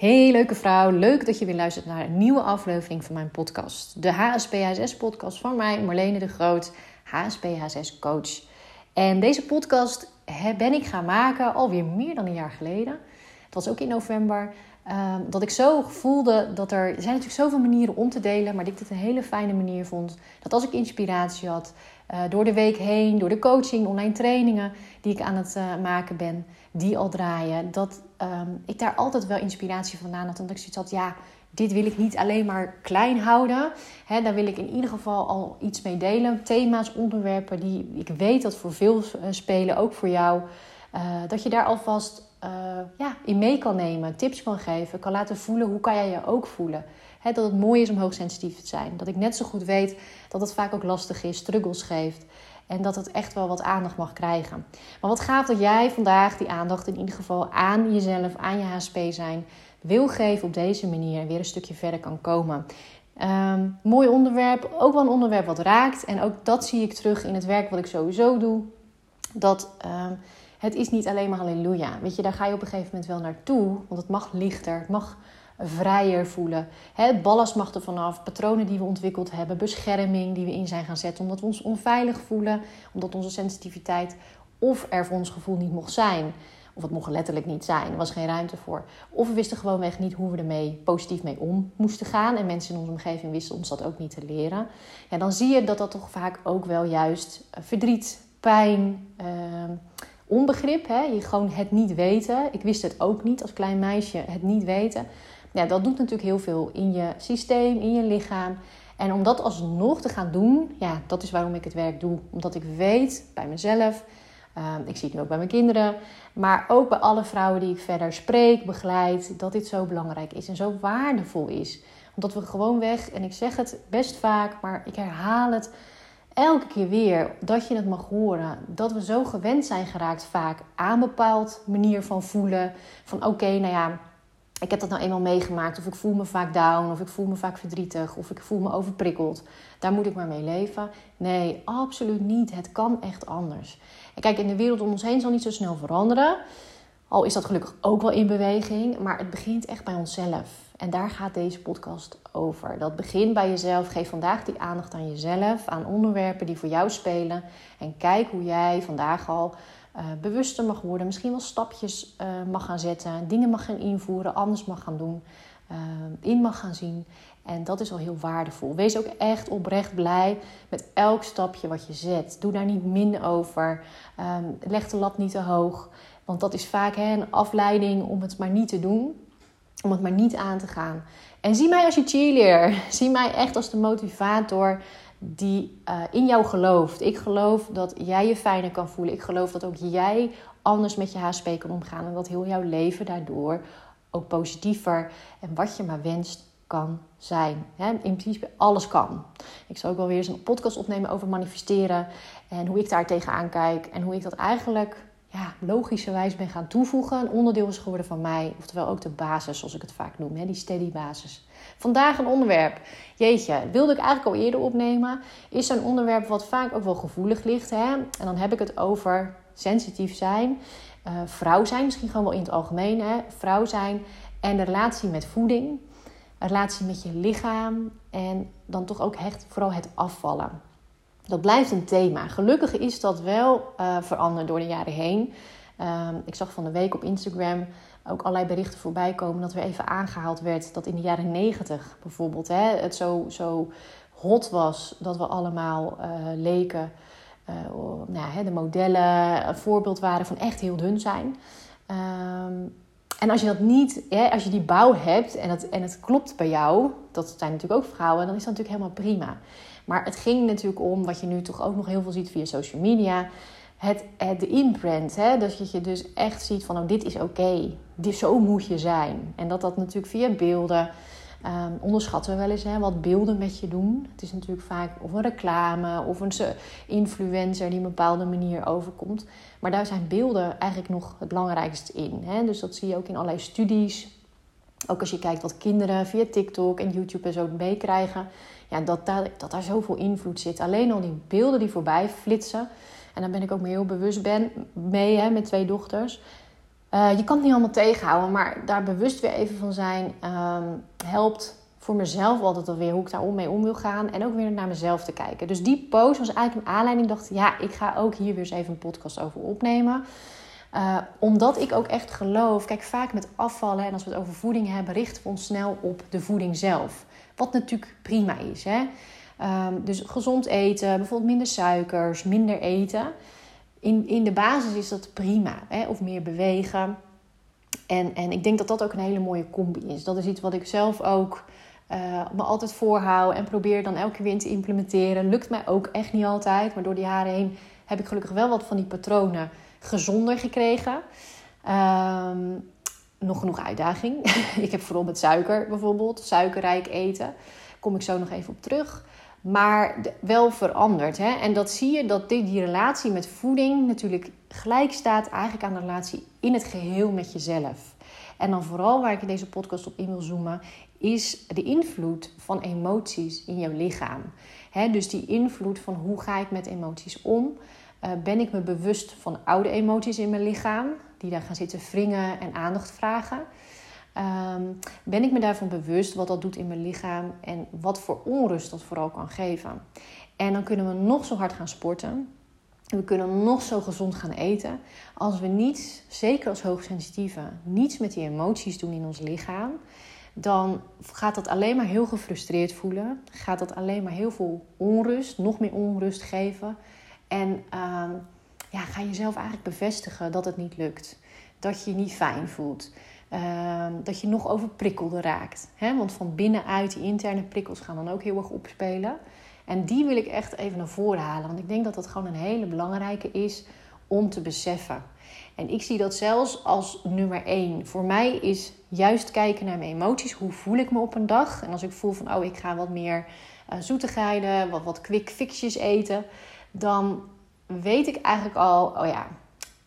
Hey leuke vrouw, leuk dat je weer luistert naar een nieuwe aflevering van mijn podcast. De HSP podcast van mij, Marlene de Groot, HSP coach. En deze podcast ben ik gaan maken alweer meer dan een jaar geleden. Het was ook in november. Ehm, dat ik zo voelde dat er... Er zijn natuurlijk zoveel manieren om te delen, maar dat ik dit een hele fijne manier vond. Dat als ik inspiratie had, uh, door de week heen, door de coaching, online trainingen die ik aan het uh, maken ben, die al draaien, dat um, ik daar altijd wel inspiratie vandaan had. En dat ik zoiets had, ja, dit wil ik niet alleen maar klein houden. He, daar wil ik in ieder geval al iets mee delen. Thema's, onderwerpen die ik weet dat voor veel eh, spelen, ook voor jou. Uh, dat je daar alvast uh, ja, in mee kan nemen, tips kan geven, kan laten voelen hoe kan jij je ook voelen. Dat het mooi is om hoogsensitief te zijn. Dat ik net zo goed weet dat het vaak ook lastig is, struggles geeft. En dat het echt wel wat aandacht mag krijgen. Maar wat gaaf dat jij vandaag die aandacht in ieder geval aan jezelf, aan je HSP zijn, wil geven op deze manier en weer een stukje verder kan komen. Um, mooi onderwerp, ook wel een onderwerp wat raakt. En ook dat zie ik terug in het werk wat ik sowieso doe. Dat um, het is niet alleen maar halleluja. Weet je, daar ga je op een gegeven moment wel naartoe. Want het mag lichter, het mag vrijer voelen. Het ballast mag vanaf, patronen die we ontwikkeld hebben, bescherming die we in zijn gaan zetten omdat we ons onveilig voelen, omdat onze sensitiviteit of er voor ons gevoel niet mocht zijn. Of het mocht letterlijk niet zijn, er was geen ruimte voor. Of we wisten gewoonweg niet hoe we ermee positief mee om moesten gaan. En mensen in onze omgeving wisten ons dat ook niet te leren. Ja, dan zie je dat dat toch vaak ook wel juist eh, verdriet, pijn, uh, onbegrip. Hè? Je gewoon het niet weten. Ik wist het ook niet als klein meisje, het niet weten ja, dat doet natuurlijk heel veel in je systeem, in je lichaam. En om dat alsnog te gaan doen, ja, dat is waarom ik het werk doe. Omdat ik weet bij mezelf, uh, ik zie het nu ook bij mijn kinderen, maar ook bij alle vrouwen die ik verder spreek, begeleid, dat dit zo belangrijk is en zo waardevol is. Omdat we gewoon weg, en ik zeg het best vaak, maar ik herhaal het elke keer weer, dat je het mag horen. Dat we zo gewend zijn geraakt vaak aan een bepaald manier van voelen. Van oké, nou ja, ik heb dat nou eenmaal meegemaakt. Of ik voel me vaak down. Of ik voel me vaak verdrietig. Of ik voel me overprikkeld. Daar moet ik maar mee leven. Nee, absoluut niet. Het kan echt anders. En kijk, in de wereld om ons heen zal niet zo snel veranderen. Al is dat gelukkig ook wel in beweging. Maar het begint echt bij onszelf. En daar gaat deze podcast over. Dat begint bij jezelf. Geef vandaag die aandacht aan jezelf. Aan onderwerpen die voor jou spelen. En kijk hoe jij vandaag al uh, bewuster mag worden, misschien wel stapjes uh, mag gaan zetten, dingen mag gaan invoeren, anders mag gaan doen, uh, in mag gaan zien. En dat is al heel waardevol. Wees ook echt oprecht blij met elk stapje wat je zet. Doe daar niet min over. Um, leg de lat niet te hoog. Want dat is vaak hè, een afleiding om het maar niet te doen. Om het maar niet aan te gaan. En zie mij als je cheerleader. Zie mij echt als de motivator die uh, in jou gelooft. Ik geloof dat jij je fijner kan voelen. Ik geloof dat ook jij anders met je HSP kan omgaan. En dat heel jouw leven daardoor ook positiever en wat je maar wenst kan zijn. in principe alles kan. Ik zal ook wel weer eens een podcast opnemen over manifesteren. En hoe ik daar tegenaan kijk. En hoe ik dat eigenlijk ja, logischerwijs ben gaan toevoegen. Een onderdeel is geworden van mij. Oftewel ook de basis, zoals ik het vaak noem. Hè, die steady basis. Vandaag een onderwerp. Jeetje, wilde ik eigenlijk al eerder opnemen. Is een onderwerp wat vaak ook wel gevoelig ligt. Hè? En dan heb ik het over sensitief zijn. Uh, vrouw zijn, misschien gewoon wel in het algemeen. Hè? Vrouw zijn en de relatie met voeding. Relatie met je lichaam. En dan toch ook echt vooral het afvallen. Dat blijft een thema. Gelukkig is dat wel uh, veranderd door de jaren heen. Uh, ik zag van de week op Instagram ook allerlei berichten voorbij komen dat er even aangehaald werd dat in de jaren negentig bijvoorbeeld hè, het zo, zo hot was dat we allemaal uh, leken. Uh, nou, hè, de modellen een voorbeeld waren van echt heel dun zijn. Um, en als je dat niet, hè, als je die bouw hebt en het, en het klopt bij jou, dat zijn natuurlijk ook vrouwen, dan is dat natuurlijk helemaal prima. Maar het ging natuurlijk om, wat je nu toch ook nog heel veel ziet via social media, het, het de imprint. Hè? Dat je dus echt ziet van, oh, dit is oké, okay. zo moet je zijn. En dat dat natuurlijk via beelden, um, onderschatten we wel eens hè, wat beelden met je doen. Het is natuurlijk vaak of een reclame of een influencer die een bepaalde manier overkomt. Maar daar zijn beelden eigenlijk nog het belangrijkste in. Hè? Dus dat zie je ook in allerlei studies. Ook als je kijkt wat kinderen via TikTok en YouTube en zo meekrijgen. Ja, dat, daar, dat daar zoveel invloed zit. Alleen al die beelden die voorbij flitsen. En daar ben ik ook me heel bewust ben, mee hè, met twee dochters. Uh, je kan het niet allemaal tegenhouden, maar daar bewust weer even van zijn um, helpt voor mezelf altijd alweer hoe ik daar mee om wil gaan. En ook weer naar mezelf te kijken. Dus die post was eigenlijk een aanleiding. Ik dacht, ja, ik ga ook hier weer eens even een podcast over opnemen. Uh, omdat ik ook echt geloof, kijk, vaak met afvallen en als we het over voeding hebben, richten we ons snel op de voeding zelf. Wat natuurlijk prima is. Hè? Um, dus gezond eten, bijvoorbeeld minder suikers, minder eten. In, in de basis is dat prima. Hè? Of meer bewegen. En, en ik denk dat dat ook een hele mooie combi is. Dat is iets wat ik zelf ook uh, me altijd voorhoud en probeer dan elke keer weer te implementeren. Lukt mij ook echt niet altijd, maar door die jaren heen heb ik gelukkig wel wat van die patronen gezonder gekregen. Um, nog genoeg uitdaging. ik heb vooral met suiker bijvoorbeeld, suikerrijk eten. Kom ik zo nog even op terug. Maar wel veranderd. Hè? En dat zie je dat die, die relatie met voeding natuurlijk gelijk staat eigenlijk aan de relatie in het geheel met jezelf. En dan vooral waar ik in deze podcast op in wil zoomen, is de invloed van emoties in jouw lichaam. dus die invloed van hoe ga ik met emoties om? Uh, ben ik me bewust van oude emoties in mijn lichaam, die daar gaan zitten wringen en aandacht vragen? Um, ben ik me daarvan bewust wat dat doet in mijn lichaam en wat voor onrust dat vooral kan geven? En dan kunnen we nog zo hard gaan sporten. We kunnen nog zo gezond gaan eten. Als we niet, zeker als hoogsensitieve, niets met die emoties doen in ons lichaam, dan gaat dat alleen maar heel gefrustreerd voelen. Gaat dat alleen maar heel veel onrust, nog meer onrust geven. En uh, ja, ga jezelf eigenlijk bevestigen dat het niet lukt. Dat je je niet fijn voelt. Uh, dat je nog overprikkelde raakt. Hè? Want van binnenuit, die interne prikkels gaan dan ook heel erg opspelen. En die wil ik echt even naar voren halen. Want ik denk dat dat gewoon een hele belangrijke is om te beseffen. En ik zie dat zelfs als nummer één. Voor mij is juist kijken naar mijn emoties. Hoe voel ik me op een dag? En als ik voel van, oh, ik ga wat meer uh, zoetigheden, wat, wat quick fixjes eten. Dan weet ik eigenlijk al, oh ja,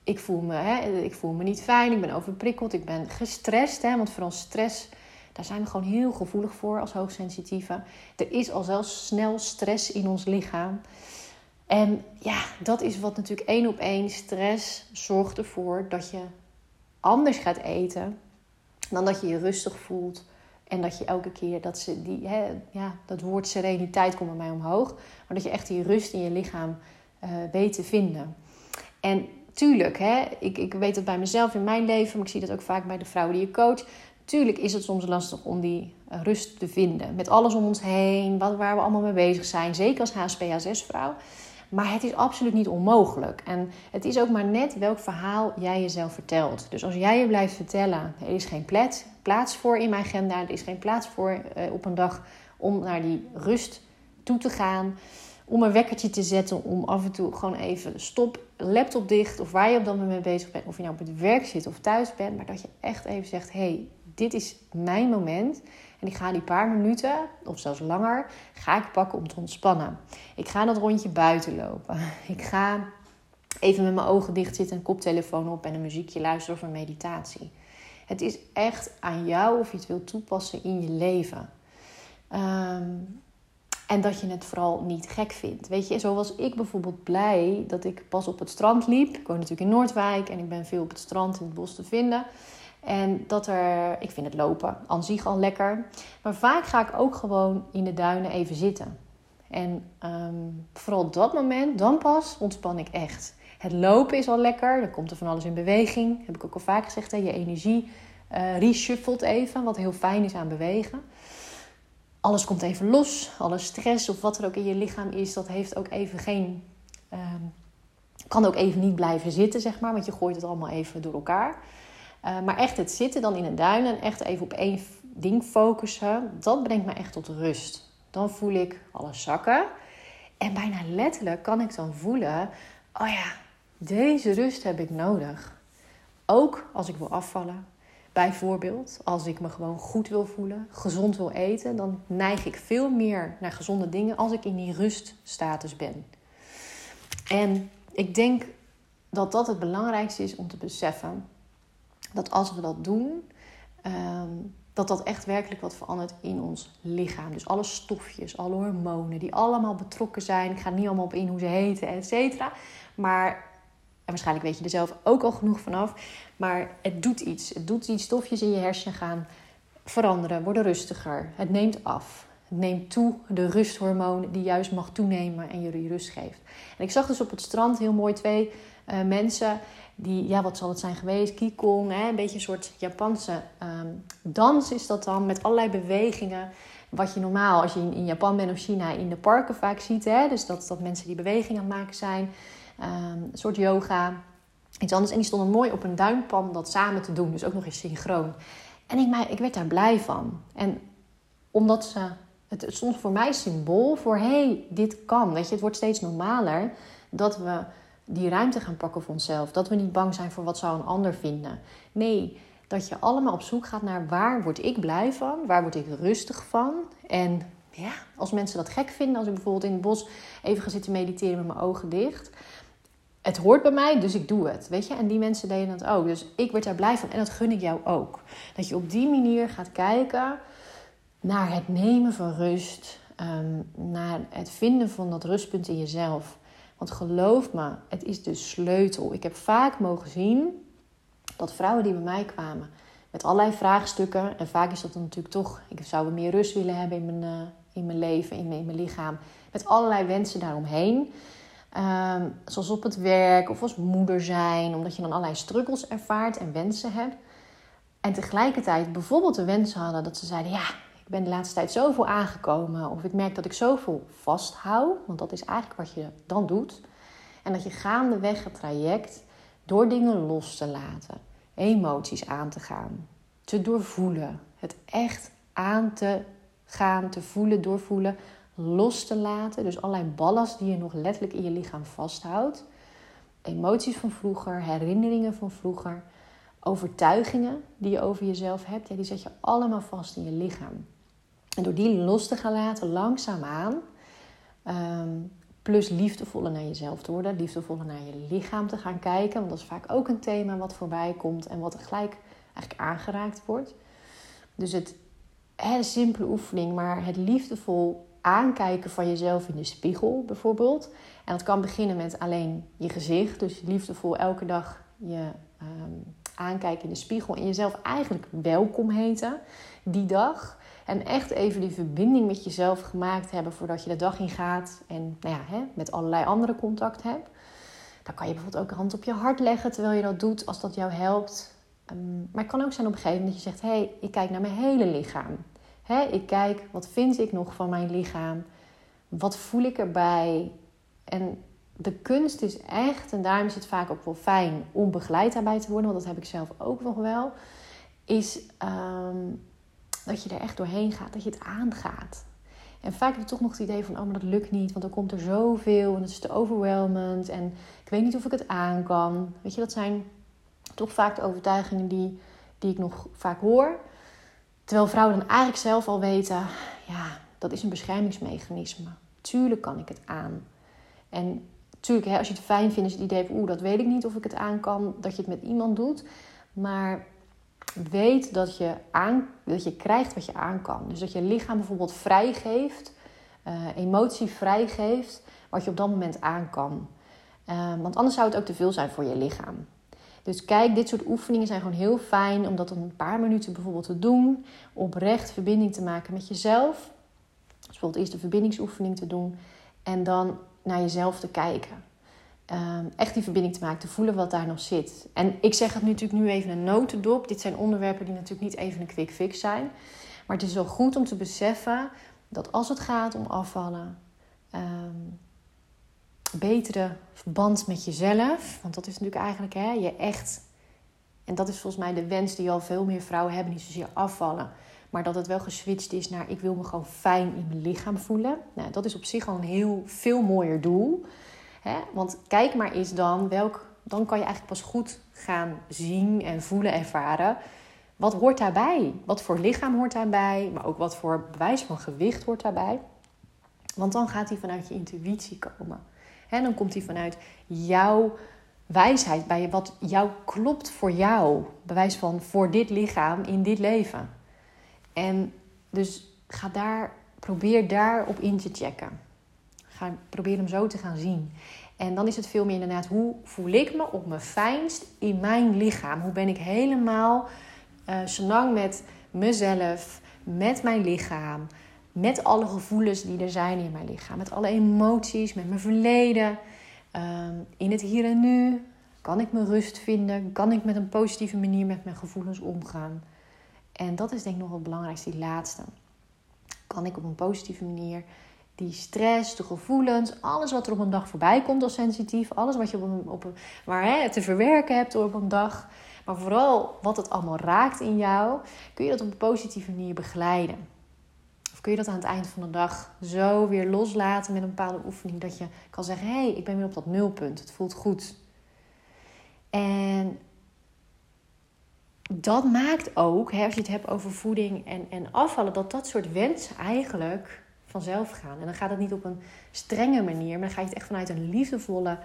ik voel me, hè, ik voel me niet fijn. Ik ben overprikkeld, ik ben gestrest. Hè, want vooral stress, daar zijn we gewoon heel gevoelig voor als hoogsensitieve. Er is al zelfs snel stress in ons lichaam. En ja, dat is wat natuurlijk één op één stress zorgt ervoor dat je anders gaat eten dan dat je je rustig voelt. En dat je elke keer dat ze die, hè, ja, dat woord sereniteit komt bij mij omhoog. Maar dat je echt die rust in je lichaam uh, weet te vinden. En tuurlijk, hè, ik, ik weet het bij mezelf in mijn leven, maar ik zie dat ook vaak bij de vrouwen die je coach. Tuurlijk is het soms lastig om die eh, rust te vinden. Met alles om ons heen, wat, waar we allemaal mee bezig zijn. Zeker als HSP-HSS-vrouw. Maar het is absoluut niet onmogelijk. En het is ook maar net welk verhaal jij jezelf vertelt. Dus als jij je blijft vertellen, er is geen plaats, voor in mijn agenda, er is geen plaats voor uh, op een dag om naar die rust toe te gaan. Om een wekkertje te zetten, om af en toe gewoon even stop, laptop dicht of waar je op dat moment bezig bent. Of je nou op het werk zit of thuis bent, maar dat je echt even zegt: hé, hey, dit is mijn moment. En ik ga die paar minuten, of zelfs langer, ga ik pakken om te ontspannen. Ik ga dat rondje buiten lopen. Ik ga even met mijn ogen dicht zitten, een koptelefoon op en een muziekje luisteren of een meditatie. Het is echt aan jou of je het wilt toepassen in je leven. Ehm, en dat je het vooral niet gek vindt. Weet je, zo was ik bijvoorbeeld blij dat ik pas op het strand liep. Ik woon natuurlijk in Noordwijk en ik ben veel op het strand in het bos te vinden. En dat er, ik vind het lopen aan zich al lekker. Maar vaak ga ik ook gewoon in de duinen even zitten. En um, vooral dat moment, dan pas ontspan ik echt. Het lopen is al lekker, dan komt er van alles in beweging. Heb ik ook al vaak gezegd, hè? je energie uh, reshuffelt even, wat heel fijn is aan bewegen. Alles komt even los, alle stress of wat er ook in je lichaam is, dat heeft ook even geen... Um, kan ook even niet blijven zitten, zeg maar, want je gooit het allemaal even door elkaar. Uh, maar echt het zitten dan in een duin en echt even op één ding focussen, dat brengt me echt tot rust. Dan voel ik alles zakken. En bijna letterlijk kan ik dan voelen: oh ja, deze rust heb ik nodig. Ook als ik wil afvallen. Bijvoorbeeld, als ik me gewoon goed wil voelen, gezond wil eten, dan neig ik veel meer naar gezonde dingen als ik in die ruststatus ben. En ik denk dat dat het belangrijkste is om te beseffen dat als we dat doen, ehm, dat dat echt werkelijk wat verandert in ons lichaam. Dus alle stofjes, alle hormonen die allemaal betrokken zijn. Ik ga niet allemaal op in hoe ze heten, et cetera. Maar En waarschijnlijk weet je er zelf ook al genoeg vanaf. Maar het doet iets. Het doet iets. Stofjes in je hersenen gaan veranderen, worden rustiger. Het neemt af. Het neemt toe de rusthormoon die juist mag toenemen en je die rust geeft. En ik zag dus op het strand heel mooi twee uh, mensen die, ja, wat zal het zijn geweest? Qigong, hè? een beetje een soort Japanse um, dans is dat dan, met allerlei bewegingen. Wat je normaal, als je in, in, Japan bent of China, in de parken vaak ziet. Hè? Dus dat, dat mensen die bewegingen aan het maken zijn. Um, een soort yoga, iets anders. En die stonden mooi op een duimpan dat samen te doen. Dus ook nog eens synchroon. En ik, ik werd daar blij van. En omdat ze... Het, stond voor mij symbool voor... hé, hey, dit kan. Weet je, het wordt steeds normaler dat we die ruimte gaan pakken voor onszelf. Dat we niet bang zijn voor wat zou een ander vinden. Nee, dat je allemaal op zoek gaat naar waar word ik blij van? Waar word ik rustig van? En ja, als mensen dat gek vinden, als ik bijvoorbeeld in het bos even ga zitten mediteren met mijn ogen dicht. Het hoort bij mij, dus ik doe het. Weet je? En die mensen deden dat ook. Dus ik werd daar blij van. En dat gun ik jou ook. Dat je op die manier gaat kijken naar het nemen van rust. Ehm, naar het vinden van dat rustpunt in jezelf. Want geloof me, het is de sleutel. Ik heb vaak mogen zien dat vrouwen die bij mij kwamen met allerlei vraagstukken, en vaak is dat dan natuurlijk toch, ik zou meer rust willen hebben in mijn, uh, in mijn leven, in mijn, in mijn lichaam, met allerlei wensen daaromheen. Um, zoals op het werk of als moeder zijn, omdat je dan allerlei struggles ervaart en wensen hebt. En tegelijkertijd bijvoorbeeld de wens hadden dat ze zeiden: Ja, ik ben de laatste tijd zoveel aangekomen. Of ik merk dat ik zoveel vasthoud. Want dat is eigenlijk wat je dan doet. En dat je gaandeweg het traject door dingen los te laten. Emoties aan te gaan. Te doorvoelen. Het echt aan te gaan, te voelen, doorvoelen. Los te laten. Dus allerlei ballast die je nog letterlijk in je lichaam vasthoudt. Emoties van vroeger, herinneringen van vroeger overtuigingen die je over jezelf hebt, ja, die zet je allemaal vast in je lichaam. En door die los te gaan laten, langzaamaan, um, plus liefdevoller naar jezelf te worden, liefdevoller naar je lichaam te gaan kijken, want dat is vaak ook een thema wat voorbij komt en wat gelijk eigenlijk aangeraakt wordt. Dus het, een simpele oefening, maar het liefdevol aankijken van jezelf in de spiegel bijvoorbeeld. En dat kan beginnen met alleen je gezicht, dus liefdevol elke dag je um, aankijken in de spiegel en jezelf eigenlijk welkom heten die dag. En echt even die verbinding met jezelf gemaakt hebben voordat je de dag in gaat. En nou ja, hè, met allerlei andere contact hebt. Dan kan je bijvoorbeeld ook een hand op je hart leggen terwijl je dat doet, als dat jou helpt. Um, maar het kan ook zijn op een gegeven moment dat je zegt: hé, hey, ik kijk naar mijn hele lichaam. Hè, ik kijk, wat vind ik nog van mijn lichaam? Wat voel ik erbij? En de kunst is echt, en daarom is het vaak ook wel fijn om begeleid daarbij te worden, want dat heb ik zelf ook nog wel, is um, dat je er echt doorheen gaat, dat je het aangaat. En vaak heb je toch nog het idee van, oh, maar dat lukt niet, want dan komt er zoveel en het is te overwhelmend en ik weet niet of ik het aan kan. Weet je, dat zijn toch vaak de overtuigingen die, die ik nog vaak hoor. Terwijl vrouwen dan eigenlijk zelf al weten, ja, dat is een beschermingsmechanisme. Tuurlijk kan ik het aan. En tuurlijk, hè, als je het fijn vindt, is het idee van, oeh, dat weet ik niet of ik het aan kan, dat je het met iemand doet. Maar weet dat je, aan, dat je krijgt wat je aan kan. Dus dat je lichaam bijvoorbeeld vrijgeeft, uh, emotie vrijgeeft, wat je op dat moment aan kan. Uh, want anders zou het ook te veel zijn voor je lichaam. Dus kijk, dit soort oefeningen zijn gewoon heel fijn om dat een paar minuten bijvoorbeeld te doen. Oprecht verbinding te maken met jezelf. Dus bijvoorbeeld eerst de verbindingsoefening te doen. En dan naar jezelf te kijken. Um, echt die verbinding te maken, te voelen wat daar nog zit. En ik zeg het natuurlijk nu even een notendop. Dit zijn onderwerpen die natuurlijk niet even een quick fix zijn. Maar het is wel goed om te beseffen dat als het gaat om afvallen, um, betere verband met jezelf. Want dat is natuurlijk eigenlijk hè, je echt. En dat is volgens mij de wens die al veel meer vrouwen hebben, niet zozeer afvallen. Maar dat het wel geswitcht is naar ik wil me gewoon fijn in mijn lichaam voelen. Nou, dat is op zich al een heel veel mooier doel. Hè? Want kijk maar eens dan welk. Dan kan je eigenlijk pas goed gaan zien en voelen, ervaren. Wat hoort daarbij? Wat voor lichaam hoort daarbij? Maar ook wat voor bewijs van gewicht hoort daarbij? Want dan gaat hij vanuit je intuïtie komen. En dan komt hij vanuit jouw wijsheid, bij wat jou klopt voor jou. Bewijs van voor dit lichaam in dit leven. En dus ga daar, probeer daarop in te checken. Ga, probeer hem zo te gaan zien. En dan is het veel meer inderdaad, hoe voel ik me op mijn fijnst in mijn lichaam? Hoe ben ik helemaal uh, met mezelf, met mijn lichaam, met alle gevoelens die er zijn in mijn lichaam, met alle emoties, met mijn verleden, ehm, in het hier en nu. Kan ik mijn rust vinden? Kan ik met een positieve manier met mijn gevoelens omgaan? En dat is denk ik nog het belangrijkste, die laatste. Kan ik op een positieve manier die stress, de gevoelens, alles wat er op een dag voorbij komt als sensitief, alles wat je op een, op hè, te verwerken hebt op een dag, maar vooral wat het allemaal raakt in jou, kun je dat op een positieve manier begeleiden. Of kun je dat aan het eind van de dag zo weer loslaten met een bepaalde oefening dat je kan zeggen: hé, hey, ik ben weer op dat nulpunt, het voelt goed. En dat maakt ook, hè, als je het hebt over voeding en, en afvallen, dat dat soort wensen eigenlijk vanzelf gaan. En dan gaat het niet op een strenge manier, maar dan ga je het echt vanuit een liefdevolle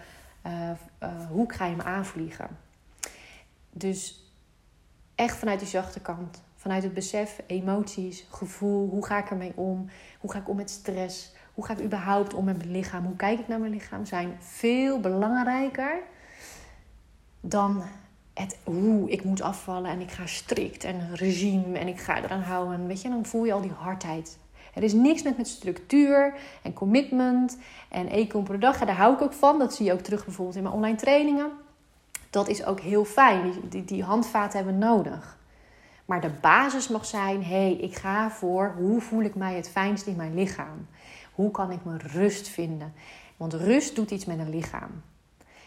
uh, uh, hoek ga je hem aanvliegen. Dus echt vanuit die zachte kant. Vanuit het besef, emoties, gevoel. Hoe ga ik ermee om? Hoe ga ik om met stress? Hoe ga ik überhaupt om met mijn lichaam? Hoe kijk ik naar mijn lichaam? Zijn veel belangrijker dan het hoe ik moet afvallen en ik ga strikt en regime en ik ga eraan houden. Weet je, dan voel je al die hardheid. Er is niks met, structuur en commitment en econ per dag. daar hou ik ook van. Dat zie je ook terug bijvoorbeeld in mijn online trainingen. Dat is ook heel fijn. Die, die, die handvaten hebben we nodig. Maar de basis mag zijn: hé, hey, ik ga voor hoe voel ik mij het fijnst in mijn lichaam? Hoe kan ik mijn rust vinden? Want rust doet iets met een lichaam.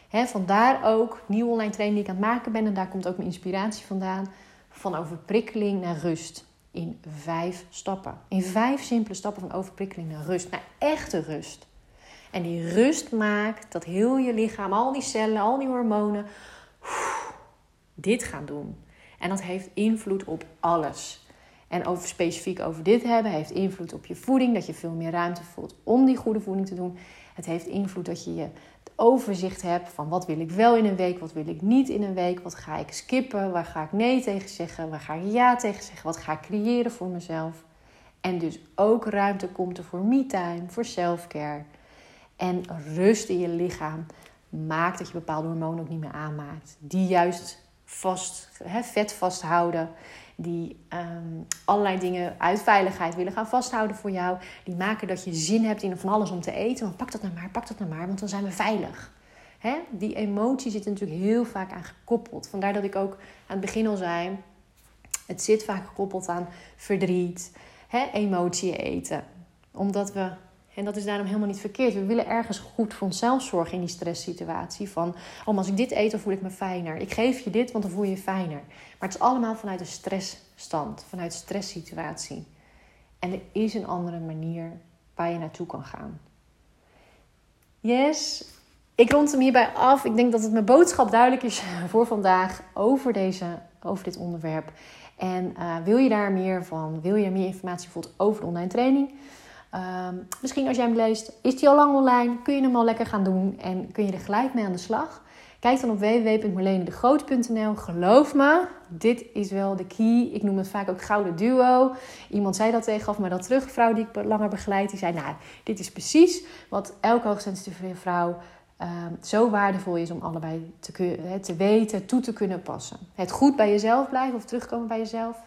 He, vandaar ook nieuwe online training die ik aan het maken ben. En daar komt ook mijn inspiratie vandaan. Van overprikkeling naar rust. In vijf stappen. In vijf simpele stappen van overprikkeling naar rust. Naar echte rust. En die rust maakt dat heel je lichaam, al die cellen, al die hormonen, dit gaan doen. En dat heeft invloed op alles. En over specifiek over dit hebben, heeft invloed op je voeding. Dat je veel meer ruimte voelt om die goede voeding te doen. Het heeft invloed dat je je overzicht hebt van wat wil ik wel in een week, wat wil ik niet in een week, wat ga ik skippen, waar ga ik nee tegen zeggen, waar ga ik ja tegen zeggen, wat ga ik creëren voor mezelf. En dus ook ruimte komt er voor me-time, voor self-care. En rust in je lichaam maakt dat je bepaalde hormonen ook niet meer aanmaakt. Die juist vast, hè, vet vasthouden. Die um, allerlei dingen uit veiligheid willen gaan vasthouden voor jou. Die maken dat je zin hebt in van alles om te eten. Want pak dat nou maar, pak dat nou maar, want dan zijn we veilig. Hè? Die emotie zit er natuurlijk heel vaak aan gekoppeld. Vandaar dat ik ook aan het begin al zei: het zit vaak gekoppeld aan verdriet, hè? emotie eten. Omdat we en dat is daarom helemaal niet verkeerd. We willen ergens goed voor onszelf zorgen in die stresssituatie. Van, oh, als ik dit eet, dan voel ik me fijner. Ik geef je dit, want dan voel je je fijner. Maar het is allemaal vanuit een stressstand, vanuit stresssituatie. En er is een andere manier waar je naartoe kan gaan. Yes, ik rond hem hierbij af. Ik denk dat het mijn boodschap duidelijk is voor vandaag over, deze, over dit onderwerp. En uh, wil je daar meer van? Wil je meer informatie over de online training? Ehm, misschien als jij hem leest, is die al lang online? Kun je hem al lekker gaan doen en kun je er gelijk mee aan de slag? Kijk dan op www.marlenedegroot.nl. Geloof me, dit is wel de key. Ik noem het vaak ook gouden duo. Iemand zei dat tegen me dat terug, vrouw die ik langer begeleid. Die zei, nou, dit is precies wat elke hoogsensitieve vrouw um, zo waardevol is om allebei te, te weten, toe te kunnen passen. Het goed bij jezelf blijven of terugkomen bij jezelf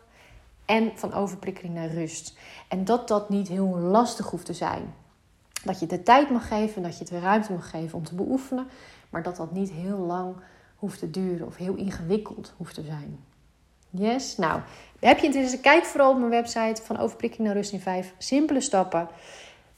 en van overprikkeling naar rust. En dat dat niet heel lastig hoeft te zijn. Dat je de tijd mag geven, dat je het de ruimte mag geven om te beoefenen, maar dat dat niet heel lang hoeft te duren of heel ingewikkeld hoeft te zijn. Yes, nou, heb je interesse? Kijk vooral op mijn website van overprikkeling naar rust in vijf simpele stappen.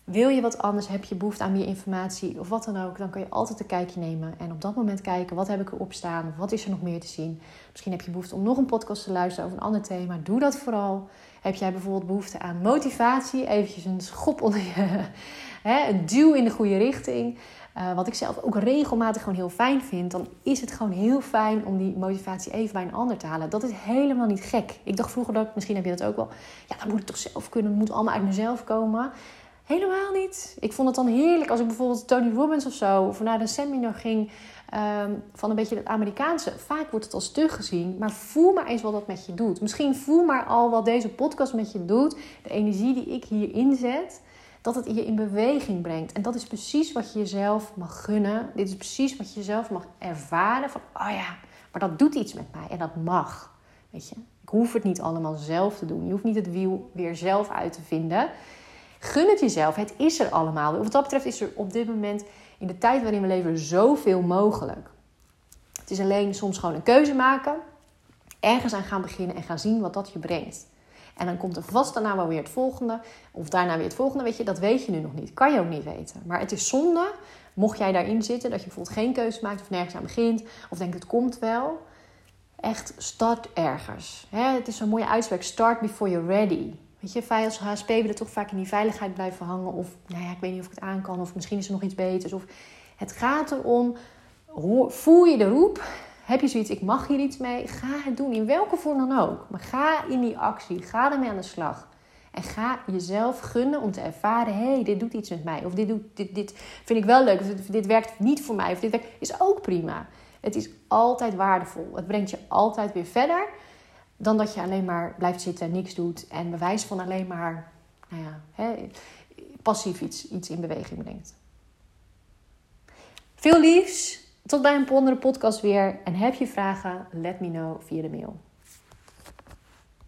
Wil je wat anders? Heb je behoefte aan meer informatie of wat dan ook? Dan kun je altijd een kijkje nemen en op dat moment kijken wat heb ik erop staan? Wat is er nog meer te zien? Misschien heb je behoefte om nog een podcast te luisteren over een ander thema. Doe dat vooral. Heb jij bijvoorbeeld behoefte aan motivatie? Eventjes een schop onder je, een duw in de goede richting. Uh, wat ik zelf ook regelmatig gewoon heel fijn vind, dan is het gewoon heel fijn om die motivatie even bij een ander te halen. Dat is helemaal niet gek. Ik dacht vroeger dat, misschien heb je dat ook wel, ja, dat moet ik toch zelf kunnen, het moet allemaal uit mezelf komen. Helemaal niet. Ik vond het dan heerlijk als ik bijvoorbeeld Tony Robbins of zo, of naar een seminar ging ehm, van een beetje het Amerikaanse. Vaak wordt het als stug gezien, maar voel maar eens wat dat met je doet. Misschien voel maar al wat deze podcast met je doet. De energie die ik hier inzet, dat het je in beweging brengt. En dat is precies wat je jezelf mag gunnen. Dit is precies wat je jezelf mag ervaren. Van, oh ja, maar dat doet iets met mij en dat mag. Weet je, ik hoef het niet allemaal zelf te doen. Je hoeft niet het wiel weer zelf uit te vinden. Gun het jezelf. Het is er allemaal. Wat dat betreft is er op dit moment in de tijd waarin we leven zoveel mogelijk. Het is alleen soms gewoon een keuze maken, ergens aan gaan beginnen en gaan zien wat dat je brengt. En dan komt er vast daarna wel weer het volgende, of daarna weer het volgende, weet je, dat weet je nu nog niet. Kan je ook niet weten. Maar het is zonde, mocht jij daarin zitten, dat je bijvoorbeeld geen keuze maakt of nergens aan begint, of denkt het komt wel. Echt, start ergens. het is zo'n mooie uitspraak, start before you're ready. Weet je, wij als HSP willen toch vaak in die veiligheid blijven hangen. Of, nou ja, ik weet niet of ik het aan kan. Of misschien is er nog iets beters. Of, het gaat erom, voel je de roep? Heb je zoiets, ik mag hier iets mee? Ga het doen, in welke vorm dan ook. Maar ga in die actie, ga ermee aan de slag. En ga jezelf gunnen om te ervaren: hé, hey, dit doet iets met mij. Of dit, doet, dit, dit vind ik wel leuk. Of dit, dit werkt niet voor mij. Of dit werkt, is ook prima. Het is altijd waardevol. Het brengt je altijd weer verder dan dat je alleen maar blijft zitten en niks doet. En bewijs van alleen maar nou ja, hè, passief iets, iets in beweging brengt. Veel liefs. Tot bij een andere podcast weer. En heb je vragen? Let me know via de mail.